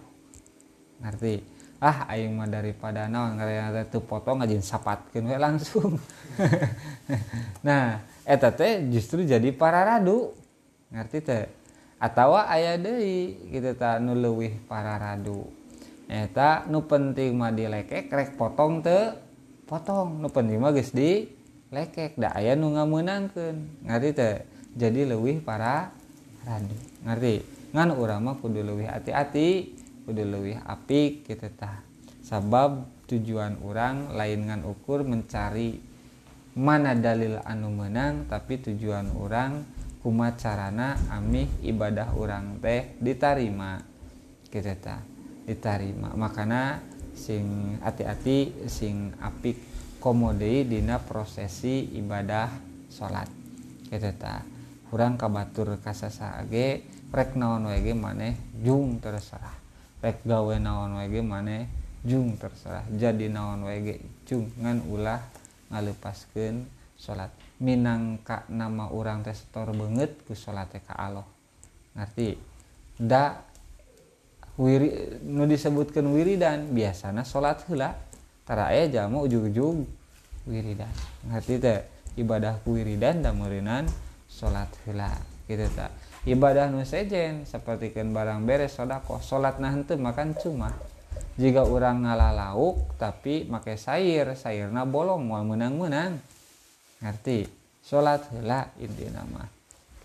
Ngerti? Ah aing mah daripada naon ngarana teh potong aja sapatkeun we langsung. Nah eta teh justru jadi para radu ngerti teh? Atau aya deui gitu ta nu para radu eta nu penting mah dilekek rek potong teu potong nu penting mah geus di lekek da aya nu ngameunangkeun. Ngerti teh? Jadi leuwih para radu. Ngerti? Ngan urang mah kudu leuwih hati-hati kudu leuwih apik gitu tah. Sabab tujuan orang lain ngan ukur mencari mana dalil anu menang tapi tujuan orang kumat carana amih ibadah orang teh diterima kita ta diterima makana sing hati-hati sing apik komode dina prosesi ibadah salat gitu ta. Kurang kabatur kasasa age rek naon wege maneh jung terserah. Rek gawe naon wege maneh jung terserah. Jadi naon wege jung ngan ulah ngalepaskeun salat minangka nama orang testor banget ku salat ka Allah. Ngerti? Da wiri nu disebutkan wiridan biasana salat heula tara aya jamu ujug-ujug. Wiridan ngerti teh? Ibadah wiridan da meureunan salat heula gitu ta. Ibadah nu sejen sapertikeun barang beres sodako. Salat nah henteu makan cuma. Jika orang ngalah lauk tapi make sayur sayurna bolong mau menang-menang ngerti? Salat heula intina mah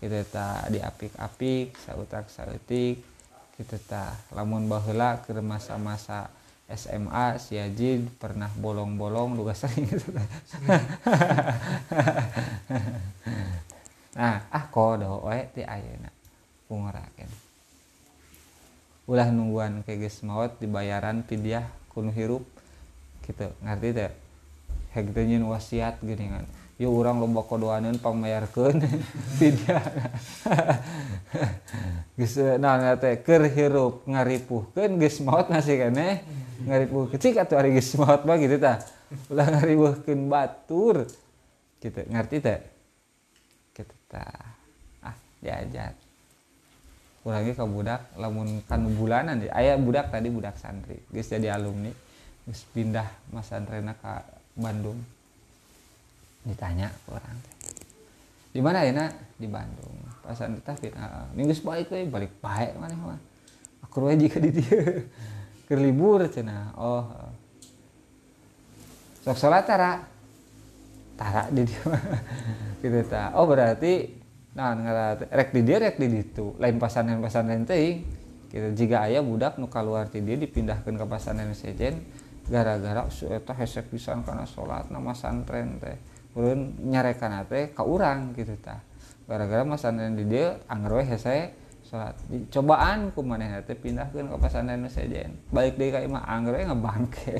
kita tak diapik-apik sautak sautik kita tak lamun baheula ke masa-masa SMA si Ajid pernah bolong-bolong juga sering gitu nah ah kodo we ti ayeuna pungorakeun ulah nungguan ke geus maot dibayaran pidiah kuno hirup gitu ngerti teh hek wasiat gini kan ya orang lomba kodoanan pamayarkeun tidak. Geus nah teh keur hirup ngaripuhkeun geus maot nasi keneh ngaripuh kecik atuh ari geus maot mah gitu tah. Ulah ngaripuhkeun batur. Gitu ngerti teh? Gitu tah. Ah diajar kurangnya ke budak lamun kan bulanan di ayah budak tadi budak santri. Geus jadi alumni. Geus pindah mas santrena ke Bandung ditanya ke orang di mana ya nak? Di Bandung. Pasan tapi uh, minggu baik we balik baik mana mah aku ruwe jika di dia. Ke libur cina oh sok sholat tara? Tara di dia. Gitu ta. Oh berarti nah ngarat rek di dia rek di itu lain pasanan pasanan teh gitu. Jika ayah budak nu keluar di dia dipindahkan ke pasanan sejen gara-gara sueta hesek pisan karena sholat nama santren teh ulun nyarekan teh ka urang gitu ta gara-gara masanan di dia anggar we hese salat cobaan ku manehna teh pindahkeun ka pasandan nu sejen balik deui ka imah anggar we ngabangke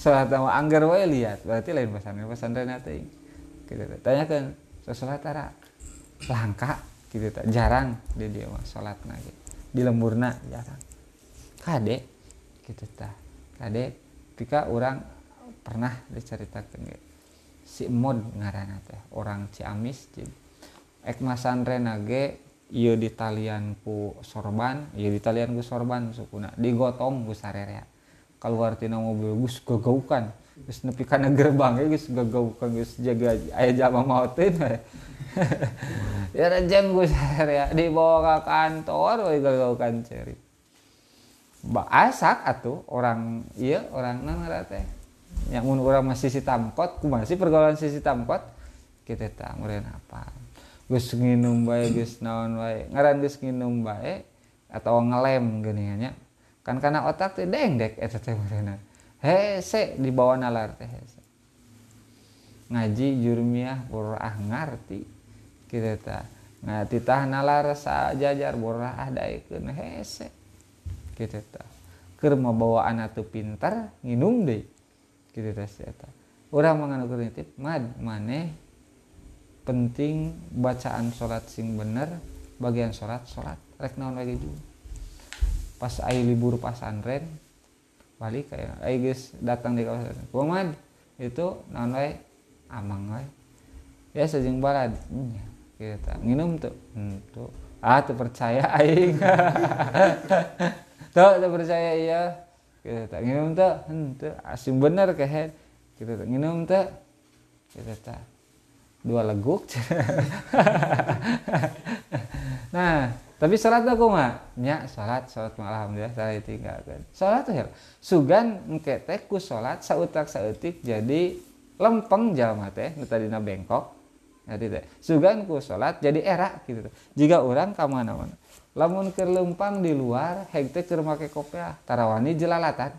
salat mah anggar we lihat berarti lain pasandan pasandan teh gitu ta tanyakeun salat tara? Langka gitu ta jarang di dia mah salat gitu di lemburna? Jarang. Kade? Gitu ta kade? Pika orang pernah diceritakan gitu si mod ngaranna teh orang Ciamis jadi ek masantren ge ieu di talian ku sorban ieu di talian ku sorban sukuna digotong ku sarerea. Keluar tina mobil gus gagaukan gus nepi kana gerbang gus gagaukan gus jaga aya jama mautin ya rejeng gus sarerea dibawa ke kantor we gagaukan ceri asak atuh orang iya orang nang teh yang mun orang masih si tamkot ku masih pergaulan sisi tamkot kita tak meureun apa? Gus nginum bae gus naon bae ngaran gus nginum bae atau ngelem gini nya. Kan karena otak teh deng dek eta teh meureunna. Hese di bawah nalar teh ngaji jurmiah borah ngarti kita tak ngati tah nalar sajajar borah daikeun hese. Kita tak keur bawa anak tuh pintar nginum deh gitu tes eta orang mengandung kognitif mad maneh penting bacaan sholat sing bener bagian sholat sholat rek naon lagi juga. Pas ayo libur pasantren balik kayak ayo guys datang di kawasan. Kumad itu naon wae? Amang wae. Ya sejeng balad. Hmm, kita minum tuh. Hmm, tuh. Ah tuh percaya aing. Tuh tuh percaya iya kita tak minum tuh hmm, tuh asim bener kayak kita tak minum tuh kita tak. Dua leguk nah tapi salat aku mah nya salat salat mah alhamdulillah saya tinggalkan salat tuh ya sugan engke ku salat sautak sautik jadi lempeng jalma teh nu tadina bengkok ngerti teh sugan ku salat jadi era gitu jika orang ka mana-mana lamun ke lempang di luar heg teh keur make kopiah tarawani jelalatan.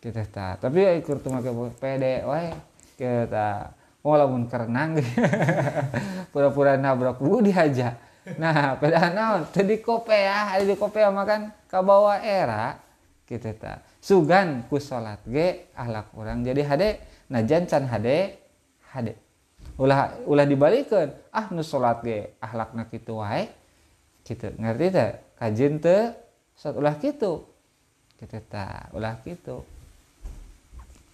Kita ta. Tapi ya keur teu make pede we kita oh lamun kerenang pura-pura nabrak bu dihaja. Nah pada naon? Tadi kopea ada di kopea makan kabawa era. Kita ta. Sugan ku salat ge ahlak orang jadi hade. Najan can hade hade. Ulah ulah dibalikan ah nu salat ge ahlakna kitu wae kitu ngerti teh kajin teh saat ulah kitu. Kita ta ulah kitu.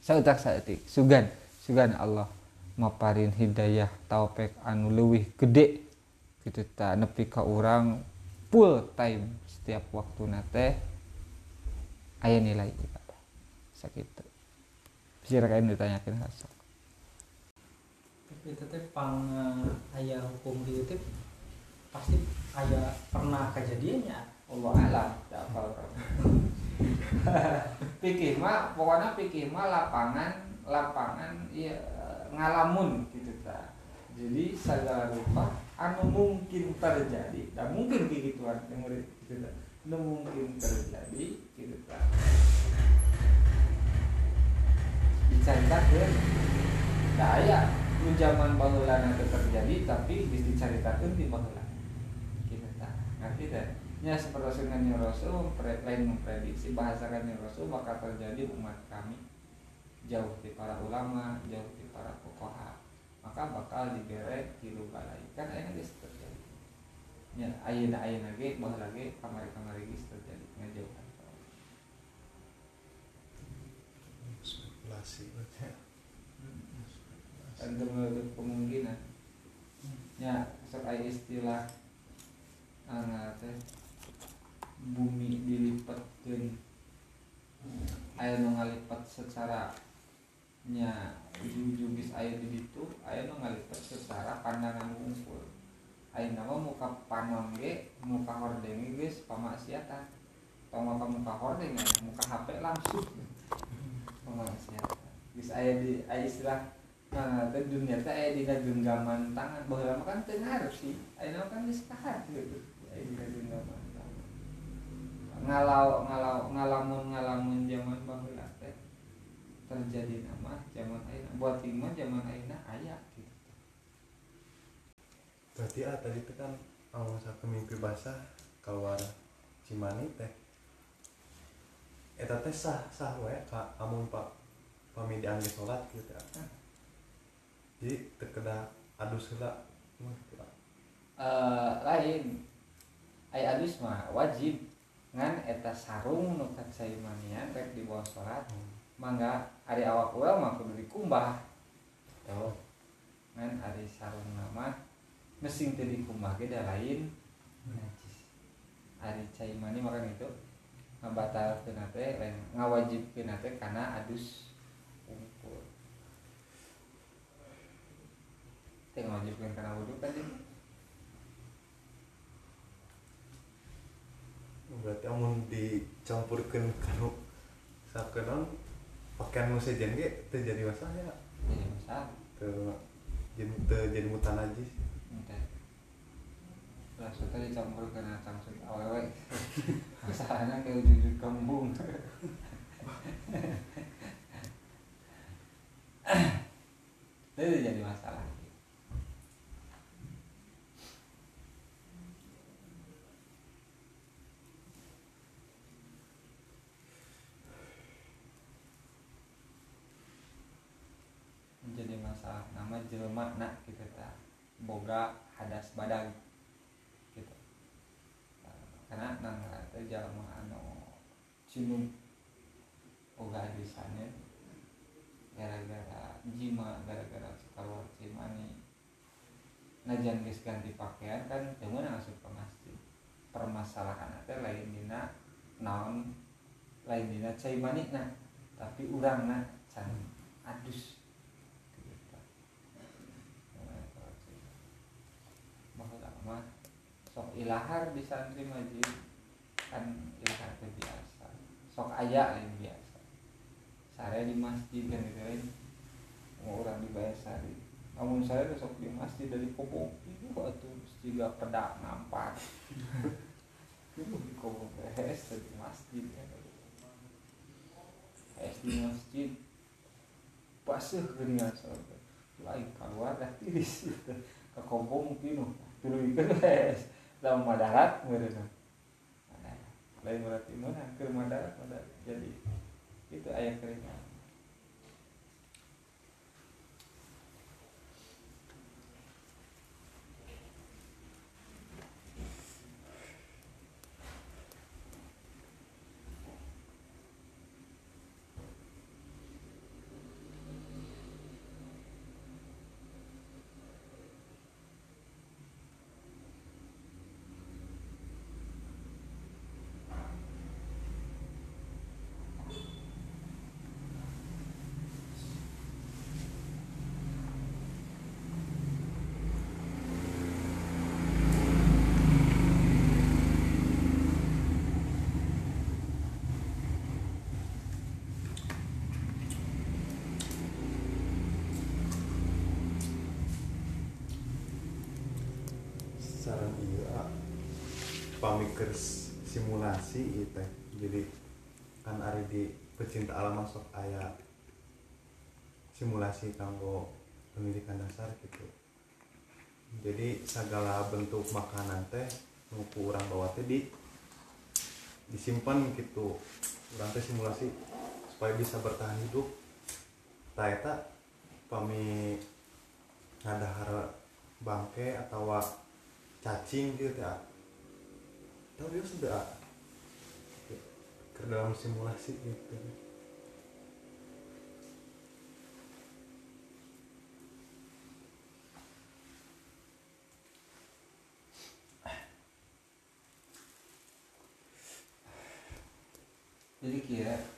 Sautak saeutik sugan. Sugan Allah maparin hidayah taufik anu leuwih gede. Gitu tak? Nepi ke orang full time setiap waktu nate. Ayah nilai ibadah. Sakit bisa kain ditanyakan hasok
tapi tetep pang ayah hukum gitu teh pasti ayah pernah kejadiannya.
Allah alam. Tak apa pikir mah pokoknya pikir mah lapangan lapangan ya ngalamun gitu ta jadi segala rupa anu mungkin terjadi. Dan mungkin dengerin gitu anu mungkin terjadi gitu kan diceritakan daya. Nu zaman itu terjadi tapi diceritakan di gitu teh nya seperti dengan Rasul lain memprediksi bahasakan Rasul bakal terjadi umat kami. Jauh di para ulama jauh di para fuqaha. Maka bakal diberi tilu balai kan ayah geus terjadi. Ya ayeuna ayeuna ge baheula lagi kamari-kamari geus terjadi. Ngajauhan
spekulasi
kan menutup kemungkinan. Ya sok aya istilah teh bumi dilipatkeun aya nu ngalipat secara nya ujung-ujung bis aya di ditu aya nu ngalipat secara pandangan ngumpul. Aya nama muka panon ge muka hordeng ge geus pamaksiatan. Tong muka muka hordeng muka HP langsung. Pamaksiatan. Geus aya di aya istilah nah teh dunia teh aya dina genggaman tangan. Baheula mah kan teu sih. Aya nama kan geus kahar gitu ngalau ngalau ngalamun ngalamun zaman baheula teh terjadi nama zaman ayeuna buat imah zaman ayeuna aya gitu.
Berarti ah tadi itu kan awal masa mimpi basah keluar cimani teh. Eta teh sah sah we ka amun pak pami diangge sholat gitu ah. jadi terkena adus heula
eh lain aya adus mah wajib. Ngan eta sarung nu kat saimanian rek di bawah salat mangga ari awak urang mah kudu dikumbah. Tuh. Ngan ari sarung nama mesin teu dikumbah ge lain. Najis ari cai mani makan itu ngabatalkeun teh lain ngawajibkeun teh kana adus kumpul. Teh ngawajibkeun kana wudu kan jadi
berarti amun dicampurkan kanu sakenon pakaian nu sejen ge teu jadi masalah ya
jadi masalah
teu jadi teu jadi mutan
Entah. Langsung tadi campur ke langsung awewe. Masalahnya kayak ujung kembung. Itu jadi masalah. Masalah nama jelema nak gitu ta. Boga hadas badag gitu. Karena nang teh jalma anu cinum. Boga hadisannya gara-gara jima gara-gara suka luar cimani najan geus ganti pakaian kan temen langsung ke masjid. Permasalahan teh lain dina naon lain dina cai manikna tapi urang na can adus Gitu. Bahwa mah sok ilahar di santri majid kan ilahar teh biasa. Sok aya lain biasa. Sare di masjid kan gitu lain mau orang dibayar sehari namun saya besok di masjid dari kobong itu waktu juga pedak nampak. Itu di kobong es di masjid ya es di masjid. Pasih geuningan soalnya lain keluar dah tiris. Ke kobong pinuh tuluy ke es lamun madarat meureun lain berarti mana ke madarat madarat. Jadi itu ayat keringan
saran iya pamikir simulasi itu jadi kan hari di pecinta alam masuk ayat simulasi kanggo pendidikan dasar gitu. Jadi segala bentuk makanan teh nuku orang bawa teh di disimpan gitu. Orang teh simulasi supaya bisa bertahan hidup. Tak eta pami ngadahar bangke atau cacing gitu ya tapi sudah ke dalam simulasi gitu.
Jadi kira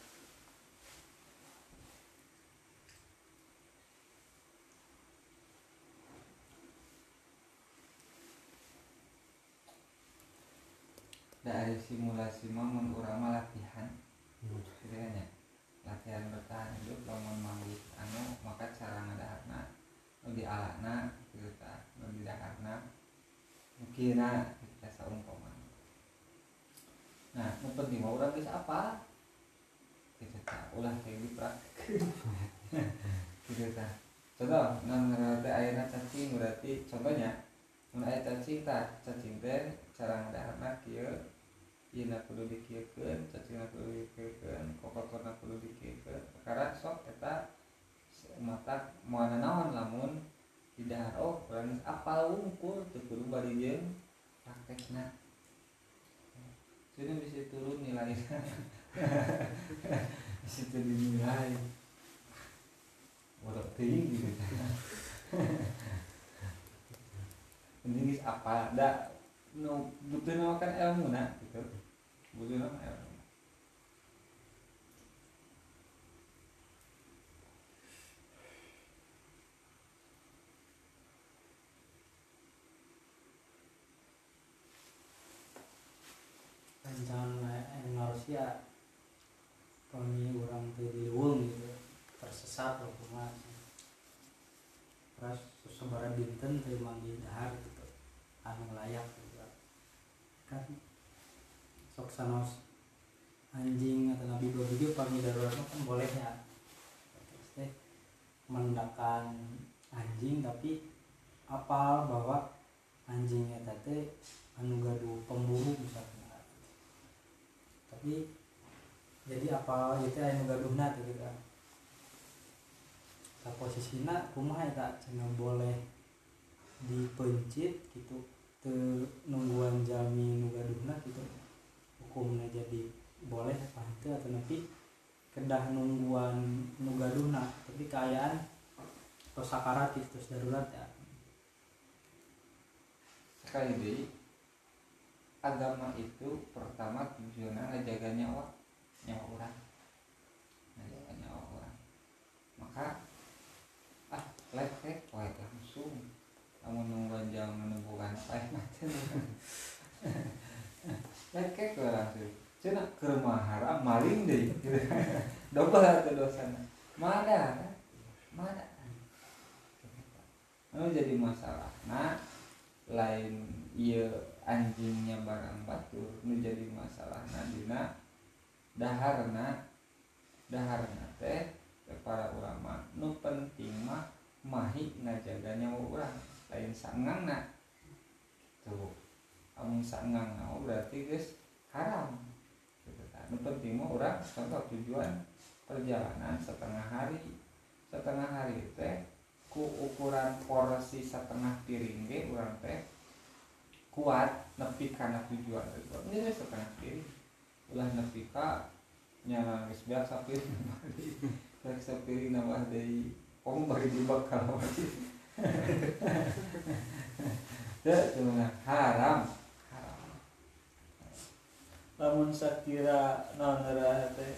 dari simulasi mah mah latihan gitu kan ya latihan bertahan hidup lamun manggih anu maka cara ngadaharna nu di alana gitu ta nu di daharna mungkinna kita saumpama nah nu penting mah urang geus apa gitu ta ulah teh dipraktek gitu ta. Contoh ngan teh ayeuna cacing berarti contohnya mun aya cacing tah cacing teh cara ngadaharna kieu ieu kudu dikieukeun cacingna kudu dikieukeun kokotorna kudu dikieukeun karena sok eta mata moal naon lamun di dahar oh geus apal wungkul teu kudu bari jeung praktekna. Jadi bisa turun nilainya bisa dinilai bodoh ting gitu apa da nu butuh nama kan ilmu na gitu. Butuh nama ilmu.
Rencana Norsia kami orang Leuweung gitu tersesat loh mas terus sebarang dinten teh manggil dahar gitu anu layak gitu kan sok sanos anjing atau nabi dua juga panggil darurat kan boleh ya. Teh mendakan anjing tapi apal bahwa anjingnya teh anu gaduh pemburu misalnya. Tapi jadi apa itu anu gaduhna gitu. Kan posisinya kumaha eta cenah boleh dipencit gitu nungguan jami nu gaduhna gitu. Hukumnya jadi boleh apa itu atau nanti kedah nungguan nu gaduhna tapi keayaan atau sakarat gitu terus darurat ya.
Sekali deh agama itu pertama tujuannya ngejaga nyawa nyawa orang. Ngejaga nyawa orang. Maka ah lek lek langsung kamu menemukan menemukan lain aja lekek orang sih cina kermahara maling deh. Gitu double atau dosana mana? Mana? Anu jadi masalah. Nah lain iya anjingnya barang batu nu jadi masalah. Nah dina daharna daharna teh para ulama nu penting mah mahi ngajaganya orang. Lain sangang na tuh amun sangang. Na berarti guys haram. Gitu kan. penting orang contoh tujuan perjalanan setengah hari. Setengah hari teh ku ukuran porsi setengah piring ge urang teh kuat nepi karena tujuan itu ini setengah piring. Ulah nepi ka nya geus biasa piring rek sapiring nambah deui om bagi dibakal haram. Naon teh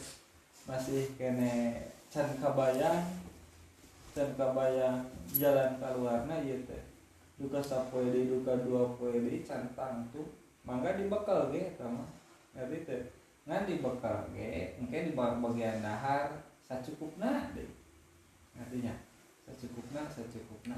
masih kene can kabayang can kabayang jalan keluarna ieu teh. Duka sapoe deui duka dua poe deui can tangtu. Mangga dibekal ge eta mah. Ngerti teh ngan dibekal ge engke di bagian dahar sacukupna deui artinya ça te coupe là, ça te coupe là,